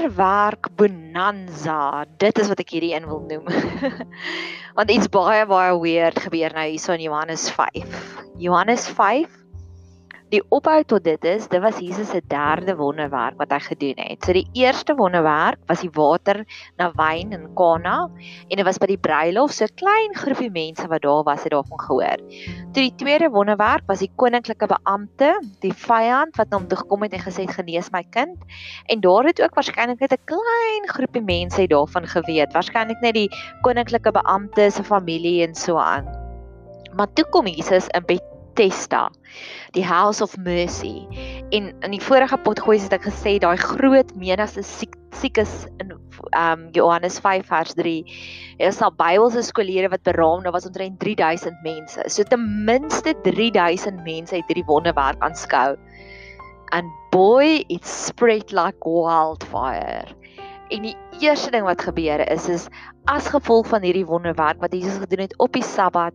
wonderwerk bonanza. Dit is wat ek hierdie een wil noem. Want iets baie baie weird gebeur nou hierso in Johannes 5. Johannes 5 die opbou tot dit is, dit was Jesus se derde wonderwerk wat hy gedoen het. So die eerste wonderwerk was die water na wyn in Kana en dit was by die bruilof so 'n klein groepie mense wat daar was het daarvan gehoor. Toe die tweede wonderwerk was die koninklike beampte, die vyand wat na hom toe gekom het en gesê het genees my kind. En daar het ook waarskynlik net 'n klein groepie mense daarvan geweet, waarskynlik net die koninklike beampte se familie en so aan. Maar toe kom Jesus in Bethesda, die House of Mercy. En in die vorige potgooi het ek gesê daai groot menigte siek siekes in um Johannes 5 vers 3. Daar is al Bybelse skoolleerders wat beraam, daar was omtrent 3000 mense. So ten minste 3000 mense het hierdie wonderwerk aanskou. And boy, it spread like wildfire. En die eerste ding wat gebeur is is as gevolg van hierdie wonderwerk wat Jesus gedoen het op die Sabbat,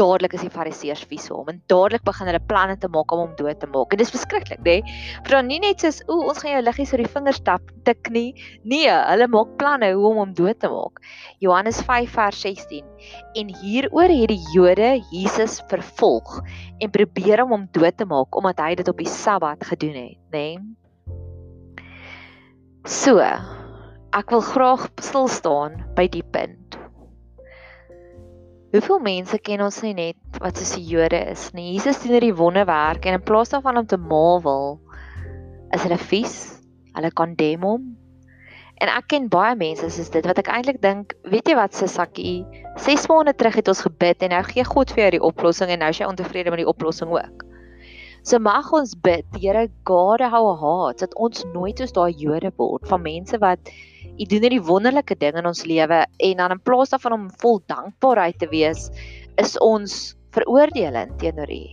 dadelik is die fariseërs vies vir hom en dadelik begin hulle planne te maak om hom dood te maak. En dis verskriklik, né? Vir dan nie net soos o, ons gaan jou liggies oor die vingers tap tik nie. Nee, hulle maak planne hoe om hom dood te maak. Johannes 5 vers 16. En hieroor het die Jode Jesus vervolg en probeer om hom dood te maak omdat hy dit op die Sabbat gedoen het, né? So, ek wil graag stil staan by die punt. Hoeveel mense ken ons nie net wat soos die Jode is nie. Jesus doen hierdie wonderwerk en in plaas daarvan om te marvel, is hulle vies. Hulle kondem hom. En ek ken baie mense soos dit wat ek eintlik dink, weet jy wat Sisakkie, 6 maande terug het ons gebid en nou gee God vir jou die oplossing en nou is jy ontevrede met die oplossing ook. So mag ons bid, Here, God hou haat dat ons nooit soos daai Jode word van mense wat U doen hierdie wonderlike ding in ons lewe en dan in plaas daarvan om vol dankbaarheid te wees, is ons veroordelend teenoor U.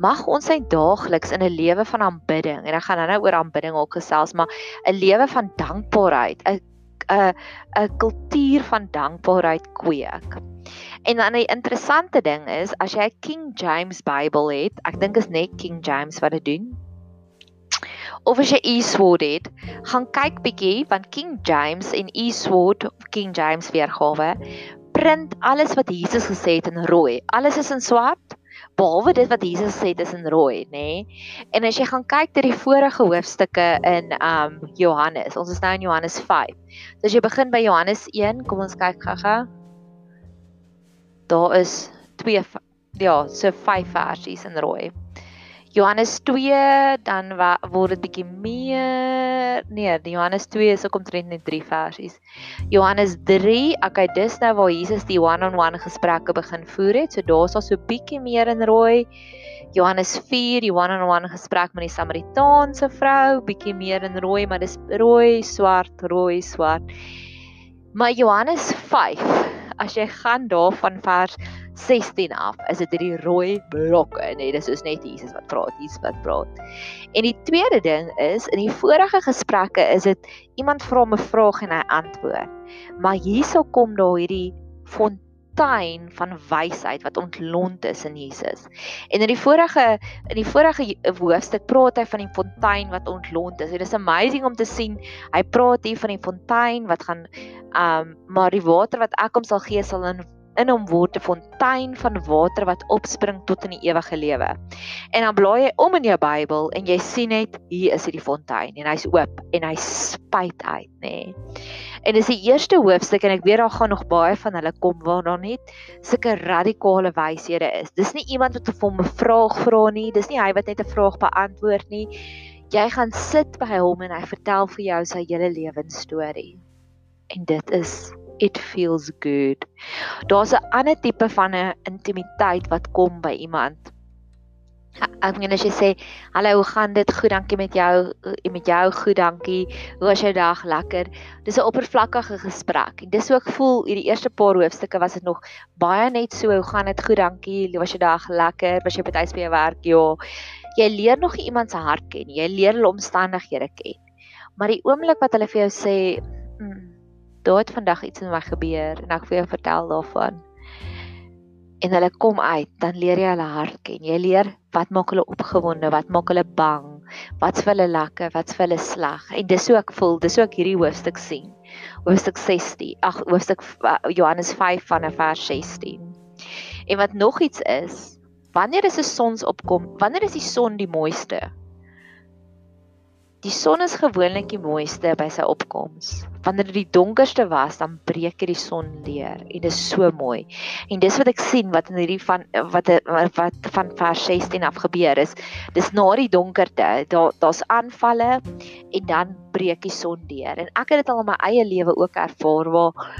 Mag ons sy daagliks in 'n lewe van aanbidding en ek gaan nou-nou oor aanbidding ook gesels, maar 'n lewe van dankbaarheid, 'n 'n 'n kultuur van dankbaarheid kweek. En dan 'n interessante ding is as jy 'n King James Bybel het, ek dink is net King James wat dit doen of as jy eSword het, gaan kyk bietjie van King James en eSword of King James weergawe. Print alles wat Jesus gesê het in rooi. Alles is in swart behalwe dit wat Jesus het is in rooi, nê? Nee? En as jy gaan kyk ter die vorige hoofstukke in um Johannes, ons is nou in Johannes 5. So as jy begin by Johannes 1, kom ons kyk gou-gou. Daar is twee ja, so 5 versies in rooi. Johannes 2 dan word dit bietjie meer nee, die Johannes 2 is ook omtrent net 3 versies. Johannes 3, okay, dis nou waar Jesus die one-on-one gesprekke begin voer het. So daar's al so bietjie meer in rooi. Johannes 4, die one-on-one gesprek met die Samaritaanse vrou, bietjie meer in rooi, maar dis rooi, swart, rooi, swart. Maar Johannes 5, as jy gaan daarvan vers 16 af is dit hierdie rooi blokke nee dis is net Jesus wat praat Jesus wat praat. En die tweede ding is in die vorige gesprekke is dit iemand vra 'n vraag en hy antwoord. Maar hierso kom daar hierdie fontein van wysheid wat ontlont is in Jesus. En in die vorige in die vorige hoofstuk praat hy van die fontein wat ontlont is. En dit is amazing om te sien hy praat hier van die fontein wat gaan um maar die water wat ek hom sal gee sal in in hom word 'n fontein van water wat opspring tot in die ewige lewe. En dan blaai jy om in jou Bybel en jy sien net hier is hierdie fontein en hy's oop en hy spuit uit, nê. Nee. En dis die eerste hoofstuk en ek weet daar gaan nog baie van hulle kom waar daar net sulke radikale wyshede is. Dis nie iemand wat vir hom 'n vraag vra nie, dis nie hy wat net 'n vraag beantwoord nie. Jy gaan sit by hom en hy vertel vir jou sy hele lewensstorie. En dit is it feels good. Daar's 'n ander tipe van 'n intimiteit wat kom by iemand. Ek meen as jy sê, "Hallo, hoe gaan dit? Goed, dankie met jou. Met jou goed, dankie. Hoe was jou dag? Lekker." Dis 'n oppervlakkige gesprek. En dis hoe ek voel hierdie eerste paar hoofstukke was dit nog baie net so, "Hoe gaan dit? Goed, dankie. Hoe was jou dag? Lekker. Was jy by tyd by jou werk?" Ja. Jy leer nog iemand se hart ken. Jy leer hulle omstandighede ken. Maar die oomblik wat hulle vir jou sê, mm, daar het vandag iets in my gebeur en ek wil jou vertel daarvan. En hulle kom uit, dan leer jy hulle hart ken. Jy leer wat maak hulle opgewonde, wat maak hulle bang, Wat's vir hulle lekker, wat's vir hulle sleg. En dis hoe ek voel, dis hoe ek hierdie hoofstuk sien. Hoofstuk 16. Ag, hoofstuk Johannes 5 vanaf vers 16. En wat nog iets is, wanneer is 'n sonsopkom? Wanneer is die son die mooiste? Die son is gewoonlik die mooiste by sy opkoms. Wanneer dit die donkerste was, dan breek die son deur en dit is so mooi. En dis wat ek sien wat in hierdie van wat wat van vers 16 af gebeur is. Dis na die donkerte, daar daar's aanvalle en dan breek die son deur. En ek het dit al in my eie lewe ook ervaar waar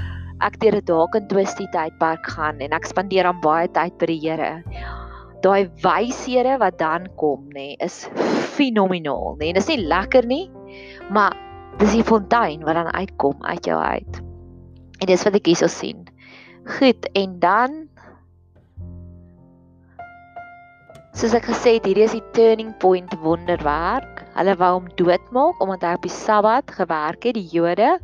ek deur 'n dalk in twisty tydperk gaan en ek spandeer aan baie tyd by die Here daai wyshede wat dan kom nê nee, is fenomenaal nê. Nee. dis nie lekker nie maar dis die fontein wat dan uitkom uit jou uit en dis wat ek hierso sien. Goed en dan soos ek gesê het hierdie is die turning point wonderwerk. Hulle wou hom doodmaak omdat hy op die sabbat gewerk het die Jode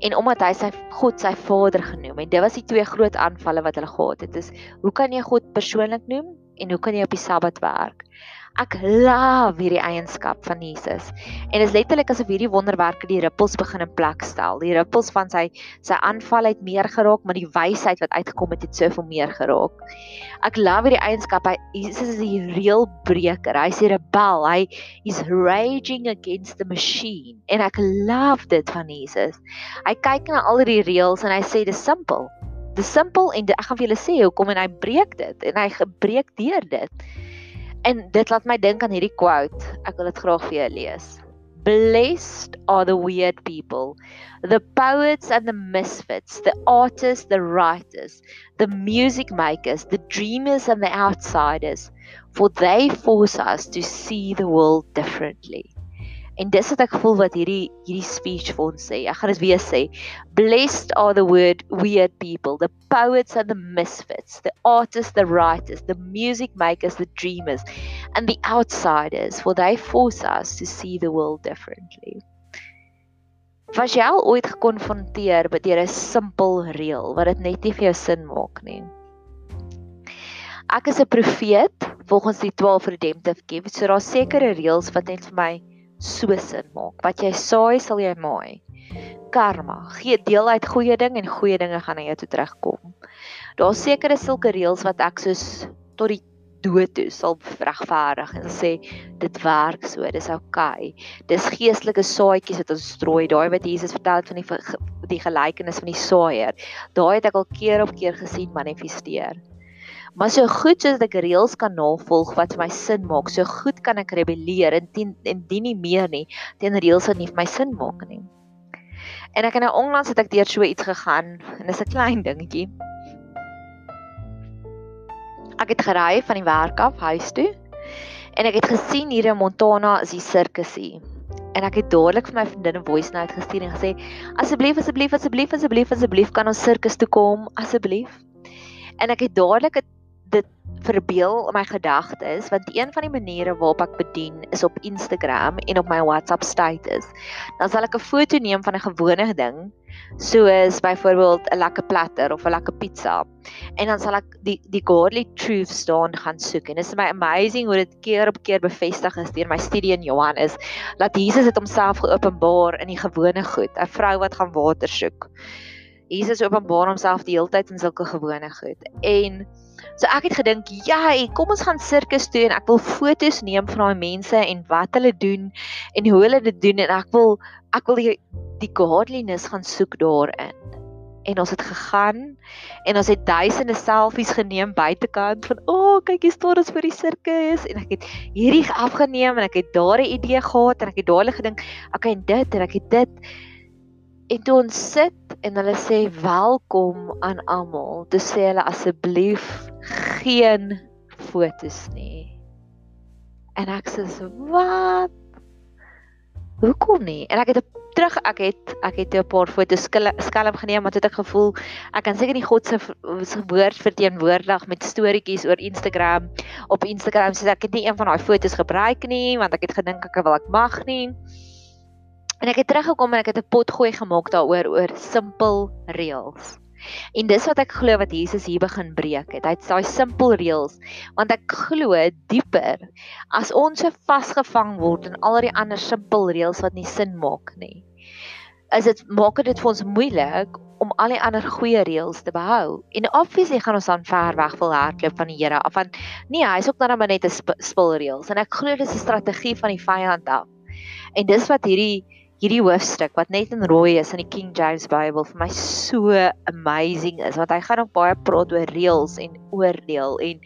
en omdat hy sy God sy vader genoem het. Dit was die twee groot aanvalle wat hulle gehad het. Is hoe kan jy God persoonlik noem en hoe kan jy op die Sabbat werk? Ek love hierdie eienskap van Jesus. En dit is letterlik asof hierdie wonderwerke die rippels begin in plek stel. Die rippels van sy sy aanval het meer geraak, maar die wysheid wat uitgekom het het soveel meer geraak. Ek love hierdie eienskap. Hy Jesus is die real breker. Hy's die rebel. Hy is raging against the machine. En ek love dit van Jesus. Hy kyk na al die reëls en hy sê dis simpel. Dis simpel en ek gaan vir julle sê hoekom en hy breek dit en hy gebreek deur dit. En dit laat my dink aan hierdie quote. Ek wil dit graag vir julle lees. Blessed are the weird people, the poets and the misfits, the artists, the writers, the music makers, the dreamers and the outsiders, for they force us to see the world differently. En dis wat ek voel wat hierdie hierdie speech vir ons sê. Ek gaan dit weer sê. Blessed are the word weird people, the poets and the misfits, the artists, the writers, the music makers, the dreamers and the outsiders, for they force us to see the world differently. Was jy al ooit gekonfronteer met 'n simpel reël wat dit net nie vir jou sin maak nie? Ek is 'n profeet volgens die 12 redemptive gifts. So daar's sekere reëls wat net vir my so sin maak. Wat jy saai, sal jy maai. Karma, gee deel uit goeie ding en goeie dinge gaan na jou toe terugkom. Daar's sekere sulke reëls wat ek soos tot die dood toe sal regverdig en sê dit werk so, dis oukei. Okay. Dis geestelike saadjies wat ons strooi. Daai wat Jesus vertel het van die die gelykenis van die saaier. Daai het ek al keer op keer gesien manifesteer. Maar so goed soos ek reëls kan navolg wat vir my sin maak, so goed kan ek rebelleer en dien en dien nie meer nie teen reëls wat nie vir my sin maak nie. En ek het nou onlangs het ek deur so iets gegaan en dis 'n klein dingetjie. Ek het gery van die werk af huis toe en ek het gesien hier in Montana is die sirkusie. En ek het dadelik vir my vriendin 'n voice note gestuur en gesê asseblief asseblief asseblief asseblief asseblief kan ons sirkus toe kom asseblief. En ek het dadelik dit verbeel my gedagtes want een van die maniere waarop ek bedien is op Instagram en op my WhatsApp status. Dan sal ek 'n foto neem van 'n gewone ding soos byvoorbeeld 'n lekker platter of 'n lekker pizza. En dan sal ek die die godly truth staan gaan soek. En dit is my amazing hoe dit keer op keer bevestig is deur my studie in Johannes dat Jesus het homself geopenbaar in die gewone goed. 'n vrou wat gaan water soek. Jesus openbaar homself die hele tyd in sulke gewone goed. En So ek het gedink, "Ja, kom ons gaan sirkus toe en ek wil foto's neem van daai mense en wat hulle doen en hoe hulle dit doen en ek wil ek wil die, die godliness gaan soek daarin." En ons het gegaan en ons het duisende selfies geneem buitekant van, "O, oh, kyk hier staan ons vir die sirkus." En ek het hierdie afgeneem en ek het daar 'n idee gehad en ek het dadelik gedink, "Oké, okay, dit en ek het dit." En toe ons sit en hulle sê welkom aan almal, toe sê hulle asseblief geen fotos nie. En ek sê wat? Hoekom nie? En ek het terug ek het ek het 'n paar fotos skelm geneem want het ek gevoel ek kan seker nie God se woord verteenwoordig met storieetjies oor Instagram op Instagram sê ek het nie een van daai fotos gebruik nie want ek het gedink ek wil ek mag nie. En ek het teruggekom en ek het 'n pot gooi gemaak daaroor oor simpel reëls. En dis wat ek glo wat Jesus hier begin breek het. Hy het daai simpel reëls want ek glo dieper as ons so vasgevang word in al die ander simpel reëls wat nie sin maak nie. Is dit maak dit vir ons moeilik om al die ander goeie reëls te behou. En obviously gaan ons dan ver weg wil hardloop van die Here af want nee, hy's ook dan net 'n sp spul reëls en ek glo dis 'n strategie van die vyand af. En dis wat hierdie hierdie hoofstuk wat net in rooi is in die King James Bible vir my so amazing is want hy gaan ook baie praat oor reëls en oordeel en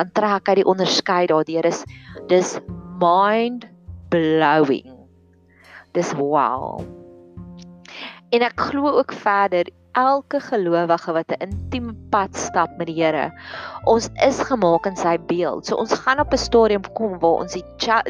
dan trek hy die onderskeid daardeur is dis mind blowing. Dis wow. En ek glo ook verder elke gelowige wat 'n intieme pad stap met die Here. Ons is gemaak in sy beeld. So ons gaan op 'n stadium kom waar ons die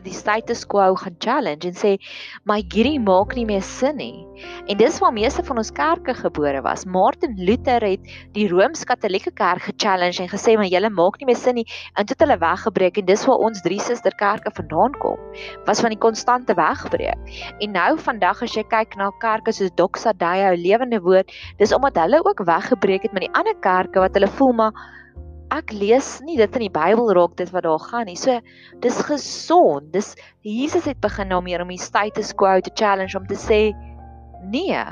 die status quo gaan challenge en sê, "My hierdie maak nie meer sin nie." En dis waar meeste van ons kerke gebore was. Martin Luther het die Rooms-Katolieke Kerk gechallenge en gesê, "Maar julle maak nie meer sin nie." En toe het hulle weggebreek en dis waar ons drie susterkerke vandaan kom. Was van die konstante wegbreek. En nou vandag as jy kyk na kerke soos Doxa Deo, Lewende Woord, dis omdat hulle ook weggebreek het met die ander kerke wat hulle voel maar ek lees nie dit in die Bybel raak dit wat daar gaan nie. So dis gesond. Dis Jesus het begin nou meer om die status quo te challenge om te sê nee.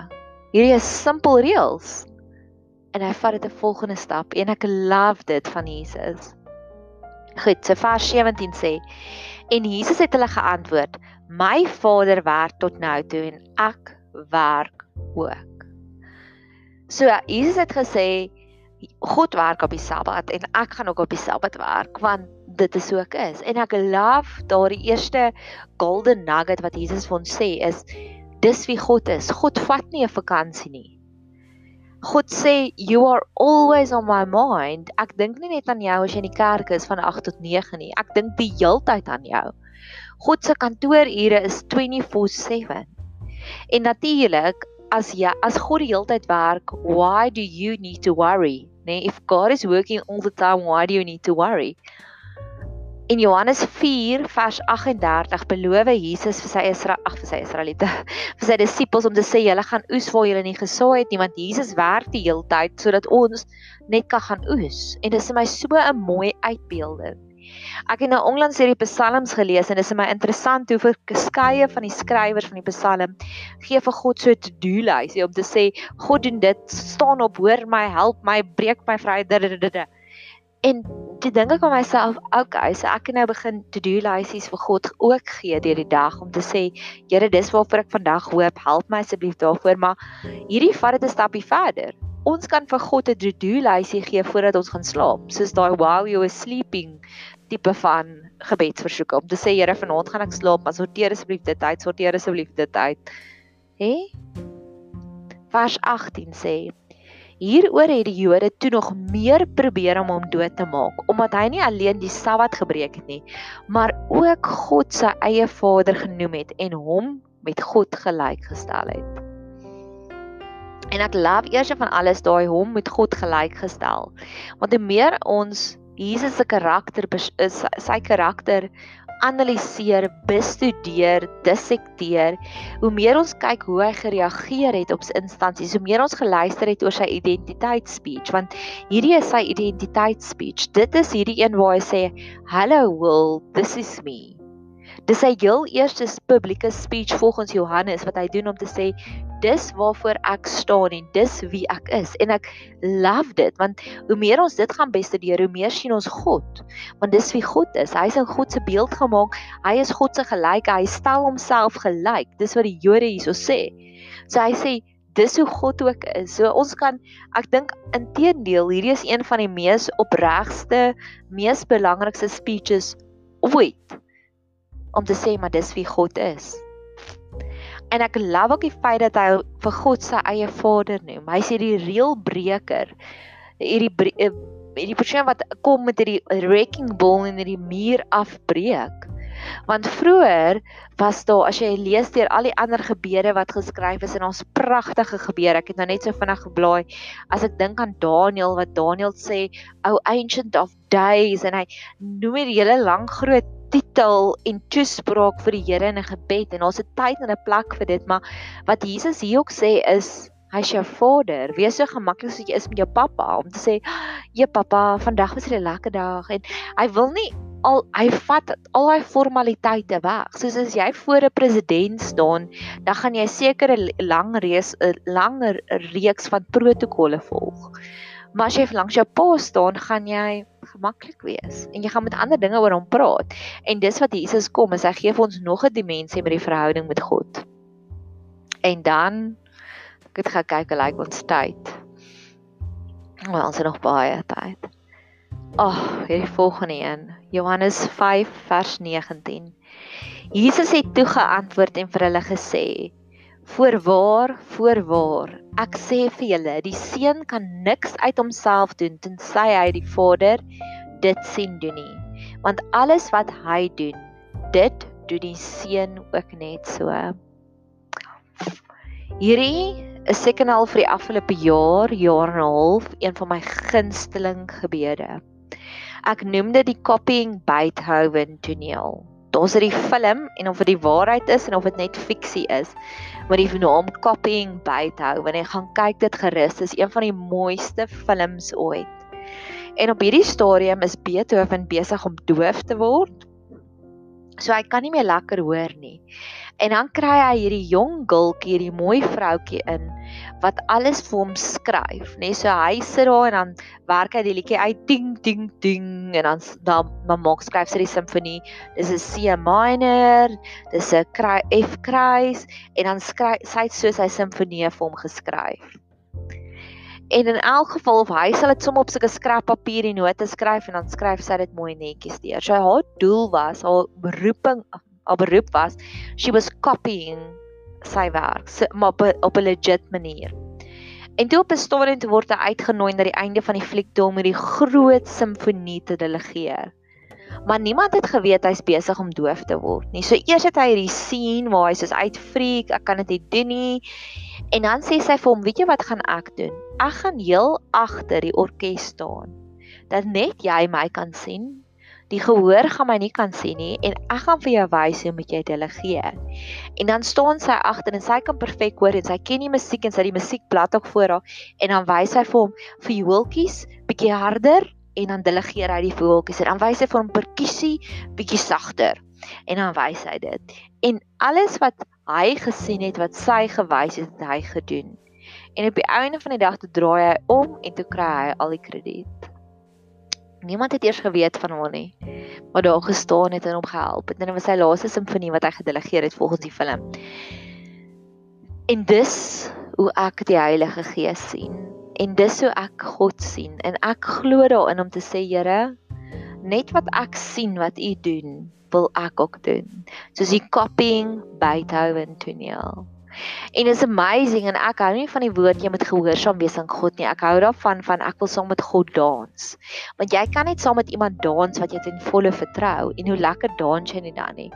Hierdie is simpel reëls. En hy vat dit 'n volgende stap en ek love dit van Jesus. Goed, so vers 17 sê en Jesus het hulle geantwoord: My Vader werk tot nou toe en ek werk ook. So Jesus het gesê God werk op die Sabbat en ek gaan ook op die Sabbat werk want dit is so ek is. En ek love daardie eerste golden nugget wat Jesus vir ons sê is dis wie God is. God vat nie 'n vakansie nie. God sê you are always on my mind. Ek dink nie net aan jou as jy in die kerk is van 8 tot 9 nie. Ek dink die heeltyd aan jou. God se kantoorure is 24/7. En natuurlik, as jy as God die hele tyd werk, why do you need to worry? Nee, if God is working all the time, why do you need to worry? In Johannes 4 vers 38 beloof Jesus vir sy Israel, ag vir sy Israeliete, vir sy disippels om te sê julle gaan oes waar julle nie gesaai het nie, want Jesus werk die hele tyd sodat ons net kan gaan oes. En dit is vir my so 'n mooi uitbeelding. Ek het nou onlangs hierdie psalms gelees en dit is vir my interessant hoe verskeie van die skrywers van die psalm gee vir God so 'n to-do lys om te sê God doen dit, staan op, hoor my, help my, breek my vry. En toe dink ek aan myself, okay, so ek kan nou begin to-do lysies vir God ook gee deur die dag om te sê, Here, dis waarvoor ek vandag hoop, help my asseblief daarvoor, maar hierdie vat dit 'n stapie verder. Ons kan vir God 'n to-do lysie gee voordat ons gaan slaap, soos daai while you are sleeping tipe van gebedsversoeke om te sê Here vanaand gaan ek slaap, maar sorteer asseblief dit uit, sorteer asseblief dit uit. Hè? Vers 18 sê Hieroor het die Jode toe nog meer probeer om hom dood te maak, omdat hy nie alleen die Sabbat gebreek het nie, maar ook God se eie Vader genoem het en hom met God gelyk gestel het. En ek love eers van alles daai hom met God gelyk gestel. Want hoe meer ons Jesus se karakter is sy karakter analiseer, bestudeer, dissekteer. Hoe meer ons kyk hoe hy gereageer het op sy instansies, hoe meer ons geluister het oor sy identiteitsspeech, want hierdie is sy identiteitsspeech. Dit is hierdie een waar hy sê, "Hello world, this is me." Dis sy heel eerste publieke speech volgens Johannes wat hy doen om te sê dis waarvoor ek staan en dis wie ek is. En ek love dit want hoe meer ons dit gaan bestudeer hoe meer sien ons God. Want dis wie God is. Hy is in God se beeld gemaak. Hy is God se gelyke hy stel homself gelyk. Dis wat die Jode hierso sê. So hy sê dis hoe God ook is. So ons kan ek dink inteendeel hierdie is een van die mees opregste mees belangrikste speeches ooit om te sê maar dis wie God is. En ek love ook die feit dat hy vir God sy eie Vader noem. Hy sê die reëlbreker. Hierdie eh, hierdie persoon wat kom met hierdie wrecking ball en hierdie muur afbreek. Want vroeër was daar as jy lees deur al die ander gebede wat geskryf is en ons pragtige gebede. Ek het nou net so vinnig geblaai as ek dink aan Daniël wat Daniël sê, "O ancient of days" en hy noem hier 'n hele lang groot titel en toespraak vir die Here in 'n gebed en daar's 'n tyd en 'n plek vir dit, maar wat Jesus hier ook sê is Hy's jou vader. Wees so gemaklik soos jy is met jou pappa om te sê, "Ja pappa, vandag was 'n lekker dag." En hy wil nie al hy vat al daai formaliteite weg. Soos as jy voor 'n president staan, dan gaan jy sekere lang reeks 'n langer reeks van protokolle volg. Maar as jy langs jou pa staan, gaan jy gemaklik wees en jy gaan met ander dinge oor hom praat. En dis wat Jesus kom, is hy gee vir ons nog 'n dimensie met die verhouding met God. En dan ek het gekyk hoe lyk ons tyd. Maar ons het nog baie tyd. Ag, oh, hierdie volgende een. Johannes 5 vers 19. Jesus het toe geantwoord en vir hulle gesê: Voorwaar, voorwaar, ek sê vir julle, die seun kan niks uit homself doen tensy hy die Vader dit sien doen nie. Want alles wat hy doen, dit doen die seun ook net so. Hierdie is seker nou al vir die afgelope jaar, jaar en 'n half een van my gunsteling gebede. Ek noem dit die copying Beethoven toneel. Daar's 'n film en of dit die waarheid is en of dit net fiksie is, maar die naam Copying Beethoven, ek gaan kyk dit gerus, is een van die mooiste films ooit. En op hierdie stadium is Beethoven besig om doof te word. So hy kan nie meer lekker hoor nie. En dan kry hy hierdie jong gultjie, hierdie mooi vroutjie in wat alles vir hom skryf, nê? Nee, so hy sit daar en dan werk hy die liedjie uit ding ding ding en dan dan, dan maak skryf sy die simfonie. Dis 'n C minor, dis 'n F kruis en dan skryf sy so sy simfonie vir hom geskryf. En in elk geval of hy sal dit sommer op sulke skrap papier die note skryf en dan skryf sy dit mooi netjies deur. So haar doel was, haar beroeping haar beroep was she was copying sy werk so, maar op op 'n legit manier. En toe op 'n stadium toe word hy uitgenooi na die einde van die fliek toe om hierdie groot simfonie te delegeer. Maar niemand het geweet hy's besig om doof te word nie. So eers het hy hierdie scene waar hy soos uitfreek, ek kan dit nie doen nie. En dan sê sy vir hom, "Weet jy wat gaan ek doen? Ek gaan heel agter die orkes staan. Dat net jy my kan sien Die gehoor gaan my nie kan sien nie en ek gaan vir jou wys hoe moet jy delegeer. En dan staan sy agter en sy kan perfek hoor en sy ken die musiek en sy die musiekblad ook voor haar en dan wys hy vir hom vir voeltjies bietjie harder en dan delegeer hy die voeltjies en dan wys hy vir hom perkussie bietjie sagter en dan wys hy dit. En alles wat hy gesien het wat sy gewys het, het hy gedoen. En op die einde van die dag toe draai hy om en toe kry hy al die krediet. Niemand het eers geweet van hom nie. Maar daar gestaan het en hom gehelp. En dit was sy laaste simfonie wat hy gedelegeer het volgens die film. En dis hoe ek die Heilige Gees sien. En dis hoe ek God sien. En ek glo daarin om te sê, Here, net wat ek sien wat U doen, wil ek ook doen. Soos die copying Beethoven toneel. En it's amazing en ek hou nie van die woord jy moet gehoorsaam wees aan God nie. Ek hou daarvan van ek wil saam met God dans. Want jy kan net saam met iemand dans wat jy ten volle vertrou en hoe lekker dans jy nie dan nie.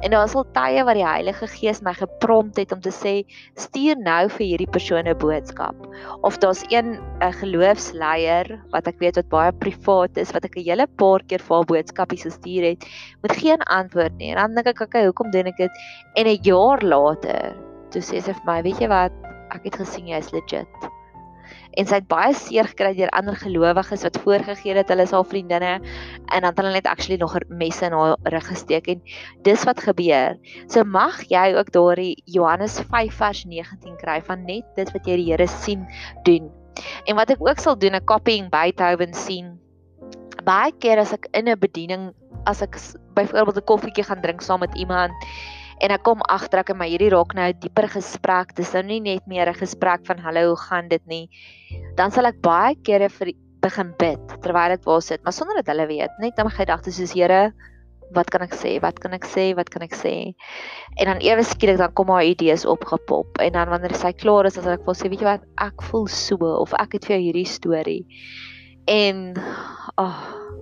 En daar was al tye wat die Heilige Gees my geprompt het om te sê stuur nou vir hierdie persoon 'n boodskap. Of daar's een 'n geloofsleier wat ek weet wat baie privaat is wat ek 'n hele paar keer vir haar boodskapies gestuur het met geen antwoord nie. En dan dink ek, okay, hoekom doen ek dit? En 'n jaar later toe sê sy vir my, weet jy wat, ek het gesien jy is legit. En sy het baie seer gekry deur ander gelowiges wat voorgegee het hulle is haar vriendinne en dan hulle net actually nog messe in haar rug gesteek en dis wat gebeur. So mag jy ook daardie Johannes 5 vers 19 kry van net dit wat jy die Here sien doen. En wat ek ook sal doen, 'n copying Beethoven sien. Baie keer as ek in 'n bediening as ek byvoorbeeld 'n koffietjie gaan drink saam met iemand en ek kom agter ek en my hierdie raak nou 'n dieper gesprek. Dis nou nie net meer 'n gesprek van hallo, hoe gaan dit nie. Dan sal ek baie kere vir begin bid terwyl ek waar sit, maar sonder dat hulle weet. Net in my gedagtes soos Here, wat kan ek sê? Wat kan ek sê? Wat kan ek sê? En dan ewe skielik dan kom haar idees opgepop en dan wanneer sy klaar is, as ek wil sê, weet jy wat, ek voel so of ek het vir jou hierdie storie. En ag oh,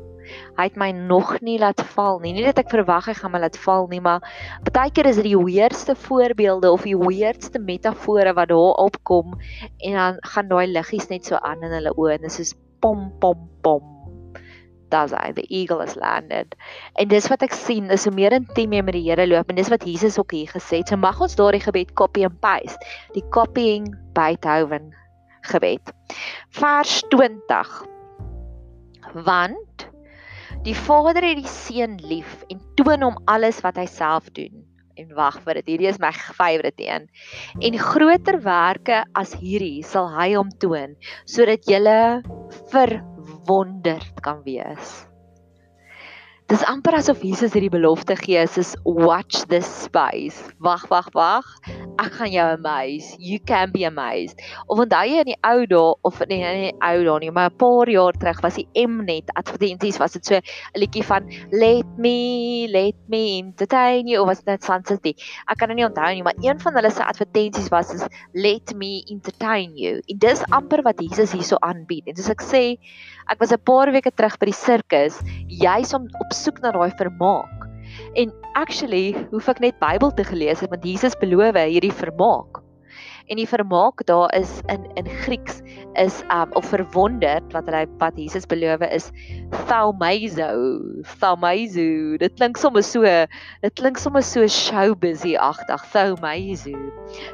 hy het my nog nie laat val nie. Nie dat ek verwag hy gaan my laat val nie, maar baie keer is dit die weirdste voorbeelde of die weirdste metafore wat daar opkom en dan gaan daai liggies net so aan in hulle oë en dit is pom pom pom. Daar's hy, the eagle has landed. En dis wat ek sien, is hoe meer intiem jy met die Here loop en dis wat Jesus ook hier gesê het. So mag ons daardie gebed copy and paste. Die copying Beethoven gebed. Vers 20. Want die Vader het die seun lief en toon hom alles wat hy self doen. En wag vir dit. Hierdie is my favourite een. En groter werke as hierdie sal hy hom toon sodat jy verwonderd kan wees. Dis amper asof Jesus hierdie belofte gee, soos watch this space. Wag, wag, wag. Ek gaan jou amaze. You can be amazed. Of onthou jy in die ou dae of nee, in die ou dae nie, maar 'n paar jaar terug was die Mnet advertensies was dit so 'n liedjie van let me, let me entertain you of was dit Sun City? Ek kan dit nie onthou nie, maar een van hulle se advertensies was is let me entertain you. En dis amper wat Jesus hierso aanbied. En soos ek sê, ek was 'n paar weke terug by die sirkus, juis om op soek na daai vermaak. En actually hoef ek net Bybel te gelees het want Jesus beloof hierdie vermaak. En die vermaak daar is in in Grieks is um of verwonderd wat hulle wat Jesus beloof is thaumazo, thaumazo. Dit klink sommer so, dit klink sommer so showbusy agtig, thaumazo.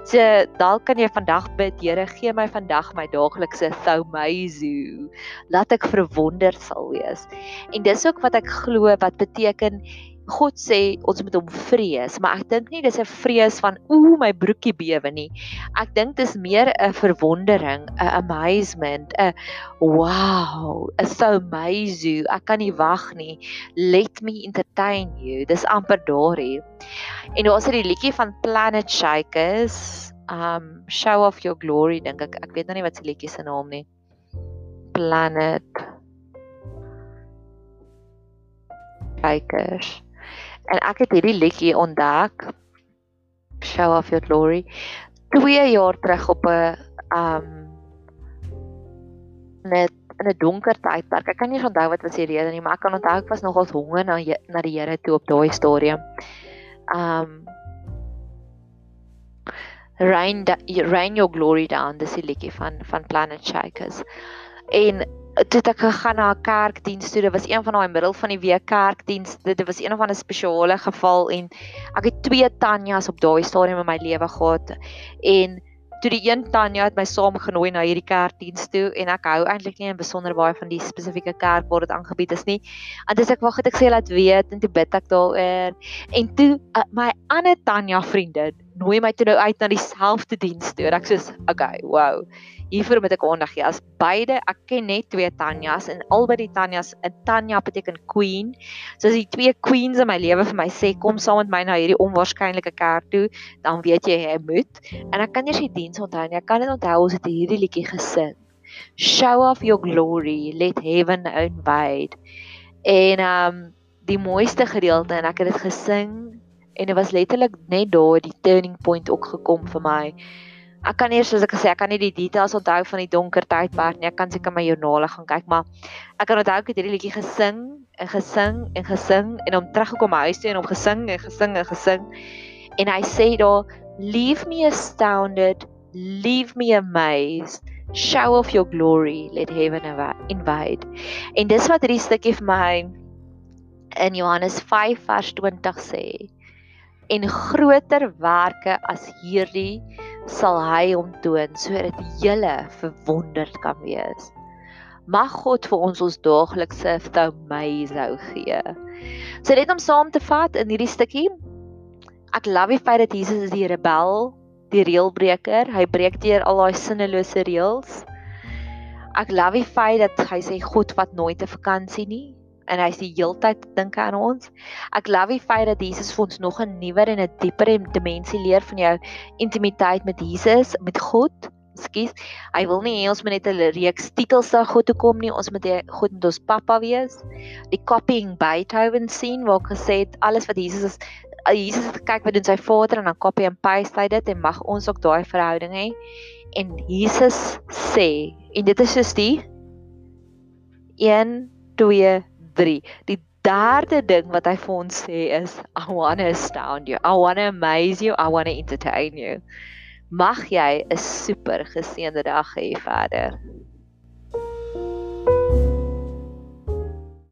So dalk kan jy vandag bid, Here, gee my vandag my daaglikse thaumazo. Laat ek verwonderd sal wees. En dis ook wat ek glo wat beteken God sê ons moet hom vrees, maar ek dink nie dis 'n vrees van ooh my broekie bewe nie. Ek dink dis meer 'n verwondering, 'n amazement, 'n wow, 'n so amazing. Ek kan nie wag nie. Let me entertain you. Dis amper daarie. En daar's hierdie liedjie van Planet Shakers, um Show of Your Glory dink ek. Ek weet nou nie wat se liedjie se naam nie. Planet Shakers. En ek het hierdie liedjie ontdek. Show of your glory. 2 jaar terug op 'n um net in 'n donker tydperk. Ek kan nie onthou wat was die rede nie, maar ek kan onthou ek was nogals honger na na die Here toe op daai stadium. Um Rain Rain your glory down, dis die liedjie van van Planet Shakers. En toe ek gegaan na 'n kerkdiens toe, dit was een van daai middel van die week kerkdiens. Dit was een van 'n spesiale geval en ek het twee Tanjas op daai stadium in my lewe gehad en toe die een Tanja het my saamgenooi na hierdie kerkdiens toe en ek hou eintlik nie in besonder baie van die spesifieke kerk waar dit aangebied is nie. En dis ek wag het ek sê laat weet en toe bid ek daaroor en toe uh, my ander Tanja vriende nooi my toe nou uit na dieselfde diens toe. Ek sê, "Okay, wow." hiervoor moet ek aandag gee. As beide, ek ken net twee Tanjas en albei die Tanjas, 'n Tanya beteken queen. So as die twee queens in my lewe vir my sê kom saam met my na hierdie onwaarskynlike kerk toe, dan weet jy jy moet. En ek kan eers die diens onthou nie. Ek kan net onthou ons het hierdie liedjie gesing. Show off your glory, let heaven invade. En um die mooiste gedeelte en ek het dit gesing en dit was letterlik net daar die turning point ook gekom vir my ek kan eers soos ek gesê ek kan nie die details onthou van die donker tydperk nie. Ek kan seker my joernale gaan kyk, maar ek kan onthou ek het hierdie liedjie gesing en gesing en gesing en hom teruggekom huis toe en hom gesing en gesing en gesing. En hy sê daar leave me astounded, leave me amazed. Show of your glory, let heaven invade. En dis wat hierdie stukkie vir my in Johannes 5 vers 20 sê. En groter werke as hierdie sal hy hom toon sodat julle verwonderd kan wees. Mag God vir ons ons daaglikse vermaisou gee. So net om saam te vat in hierdie stukkie. Ek love die feit dat Jesus is die rebel, die reëlbreker. Hy breek deur al daai sinnelose reëls. Ek love die feit dat hy sê God vat nooit 'n vakansie nie en hy's die heeltyd dink aan ons. Ek love die feit dat Jesus vir ons nog 'n nuwer en 'n dieper dimensie leer van jou intimiteit met Jesus, met God. Skus. Hy wil nie hê ons moet net 'n reeks titels daar God toe kom nie. Ons moet God moet ons pappa wees. Die copying Beethoven sien waar gesê het alles wat Jesus is Jesus het gekyk wat doen sy Vader en dan copy and paste hy dit en mag ons ook daai verhouding hê. En Jesus sê en dit is soos die 1 2 3. Die derde ding wat hy vir ons sê is I want to astound you. I want to amaze you. I want to entertain you. Mag jy 'n super geseënde dag hê verder.